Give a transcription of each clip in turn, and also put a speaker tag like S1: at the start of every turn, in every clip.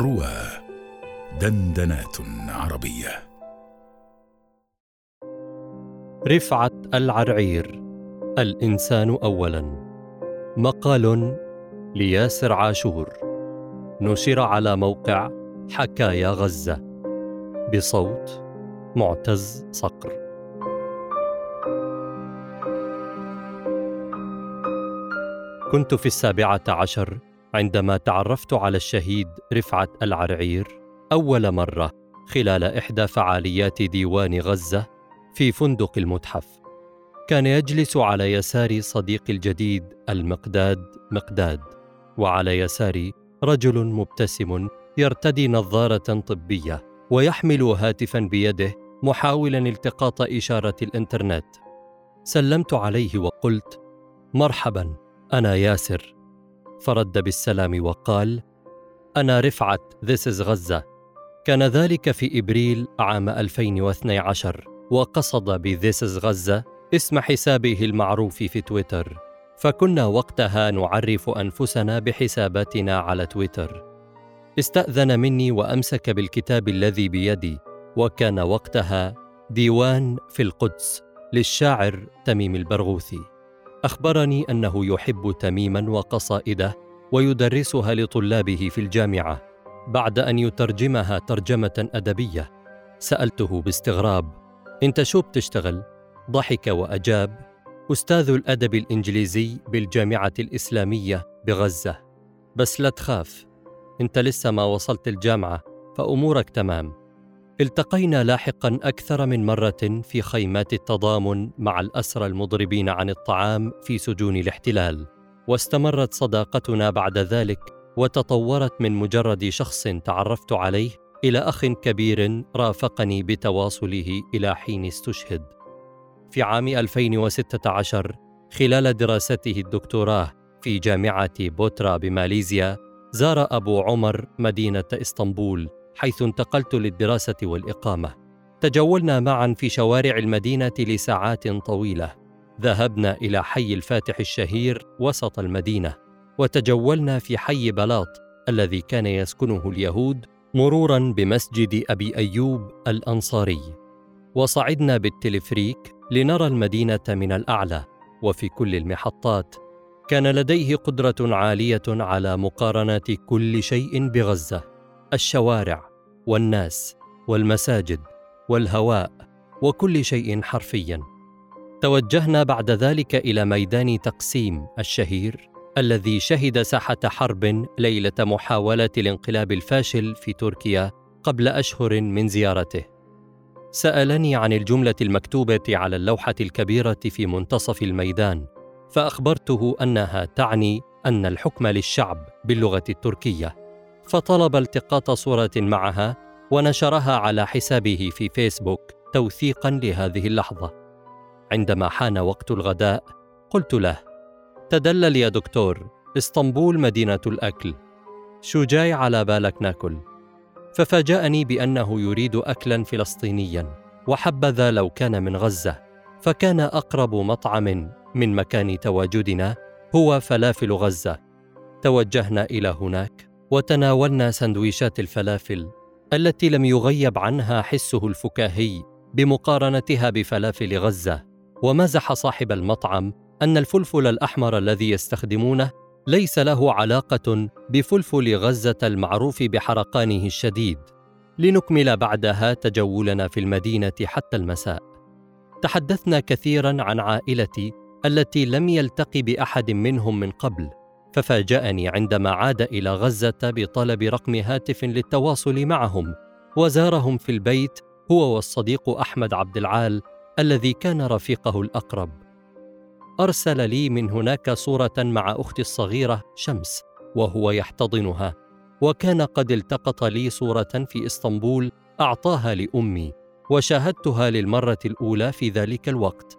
S1: روى دندنات عربية.
S2: رفعت العرعير. الإنسان أولاً. مقال لياسر عاشور. نشر على موقع حكايا غزة. بصوت معتز صقر. كنت في السابعة عشر عندما تعرفت على الشهيد رفعت العرعير أول مرة خلال إحدى فعاليات ديوان غزة في فندق المتحف. كان يجلس على يساري صديقي الجديد المقداد مقداد، وعلى يساري رجل مبتسم يرتدي نظارة طبية ويحمل هاتفا بيده محاولا التقاط إشارة الإنترنت. سلمت عليه وقلت: مرحبا أنا ياسر فرد بالسلام وقال أنا رفعت This is غزة. كان ذلك في إبريل عام 2012 وقصد ب This is غزة اسم حسابه المعروف في تويتر. فكنا وقتها نعرف أنفسنا بحساباتنا على تويتر. استأذن مني وأمسك بالكتاب الذي بيدي وكان وقتها ديوان في القدس للشاعر تميم البرغوثي. أخبرني أنه يحب تميما وقصائده ويدرسها لطلابه في الجامعة بعد أن يترجمها ترجمة أدبية. سألته باستغراب انت شو بتشتغل ضحك وأجاب أستاذ الأدب الإنجليزي بالجامعة الإسلامية بغزة. بس لا تخاف أنت لسه ما وصلت الجامعة فأمورك تمام. التقينا لاحقا أكثر من مرة في خيمات التضامن مع الأسرى المضربين عن الطعام في سجون الاحتلال واستمرت صداقتنا بعد ذلك وتطورت من مجرد شخص تعرفت عليه إلى أخ كبير رافقني بتواصله إلى حين استشهد. في عام 2016 خلال دراسته الدكتوراه في جامعة بوترا بماليزيا زار أبو عمر مدينة إسطنبول حيث انتقلت للدراسة والإقامة. تجولنا معا في شوارع المدينة لساعات طويلة. ذهبنا إلى حي الفاتح الشهير وسط المدينة. وتجولنا في حي بلاط الذي كان يسكنه اليهود مرورا بمسجد أبي أيوب الأنصاري. وصعدنا بالتلفريك لنرى المدينة من الأعلى. وفي كل المحطات كان لديه قدرة عالية على مقارنة كل شيء بغزة. الشوارع والناس والمساجد والهواء وكل شيء حرفيا. توجهنا بعد ذلك إلى ميدان تقسيم الشهير الذي شهد ساحة حرب ليلة محاولة الانقلاب الفاشل في تركيا قبل أشهر من زيارته. سألني عن الجملة المكتوبة على اللوحة الكبيرة في منتصف الميدان فأخبرته أنها تعني أن الحكم للشعب باللغة التركية. فطلب التقاط صورة معها ونشرها على حسابه في فيسبوك توثيقا لهذه اللحظة. عندما حان وقت الغداء قلت له تدلل يا دكتور إسطنبول مدينة الأكل. شو جاي على بالك ناكل. ففاجأني بأنه يريد اكلا فلسطينيا وحبذا لو كان من غزة. فكان أقرب مطعم من مكان تواجدنا هو فلافل غزة. توجهنا إلى هناك وتناولنا سندويشات الفلافل التي لم يغيب عنها حسه الفكاهي بمقارنتها بفلافل غزة. ومزح صاحب المطعم أن الفلفل الأحمر الذي يستخدمونه ليس له علاقة بفلفل غزة المعروف بحرقانه الشديد. لنكمل بعدها تجولنا في المدينة حتى المساء. تحدثنا كثيرا عن عائلتي التي لم يلتقي بأحد منهم من قبل. ففاجأني عندما عاد إلى غزة بطلب رقم هاتف للتواصل معهم وزارهم في البيت هو والصديق أحمد عبد العال الذي كان رفيقه الأقرب. أرسل لي من هناك صورة مع أختي الصغيرة شمس وهو يحتضنها وكان قد التقط لي صورة في إسطنبول أعطاها لأمي وشاهدتها للمرة الأولى في ذلك الوقت.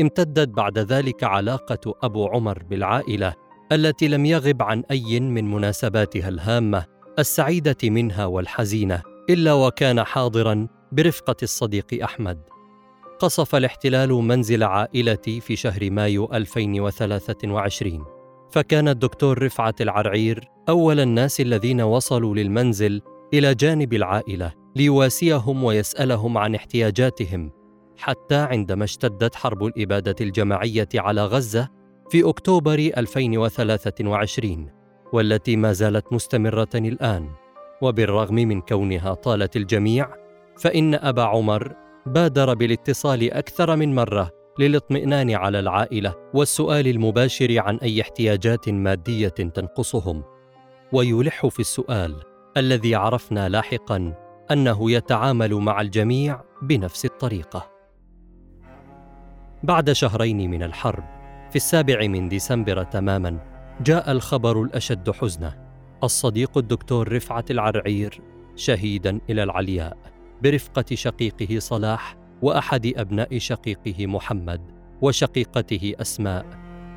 S2: امتدت بعد ذلك علاقة أبو عمر بالعائلة التي لم يغب عن أي من مناسباتها الهامة السعيدة منها والحزينة إلا وكان حاضرا برفقة الصديق أحمد. قصف الاحتلال منزل عائلتي في شهر مايو 2023 فكان الدكتور رفعت العرعير أول الناس الذين وصلوا للمنزل إلى جانب العائلة ليواسيهم ويسألهم عن احتياجاتهم حتى عندما اشتدت حرب الإبادة الجماعية على غزة في أكتوبر 2023 والتي ما زالت مستمرة الآن. وبالرغم من كونها طالت الجميع فإن أبا عمر بادر بالاتصال أكثر من مرة للاطمئنان على العائلة والسؤال المباشر عن أي احتياجات مادية تنقصهم. ويلح في السؤال الذي عرفنا لاحقا أنه يتعامل مع الجميع بنفس الطريقة. بعد شهرين من الحرب في السابع من ديسمبر تماما جاء الخبر الأشد حزنا الصديق الدكتور رفعت العرعير شهيدا إلى العلياء برفقة شقيقه صلاح وأحد أبناء شقيقه محمد وشقيقته أسماء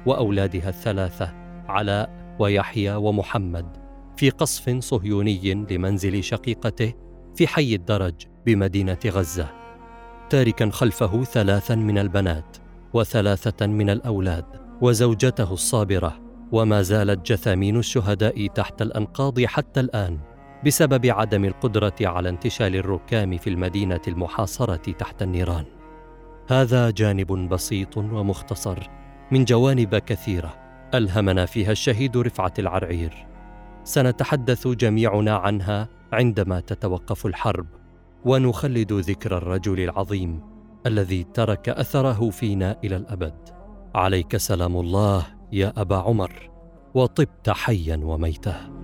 S2: وأولادها الثلاثة علاء ويحيى ومحمد في قصف صهيوني لمنزل شقيقته في حي الدرج بمدينة غزة. تاركا خلفه ثلاثا من البنات. وثلاثة من الأولاد وزوجته الصابرة وما زالت جثامين الشهداء تحت الأنقاض حتى الآن بسبب عدم القدرة على انتشال الركام في المدينة المحاصرة تحت النيران. هذا جانب بسيط ومختصر من جوانب كثيرة ألهمنا فيها الشهيد رفعت العرعير. سنتحدث جميعنا عنها عندما تتوقف الحرب ونخلد ذكر الرجل العظيم. الذي ترك أثره فينا إلى الأبد. عليك سلام الله يا أبا عمر وطبت حيا وميتا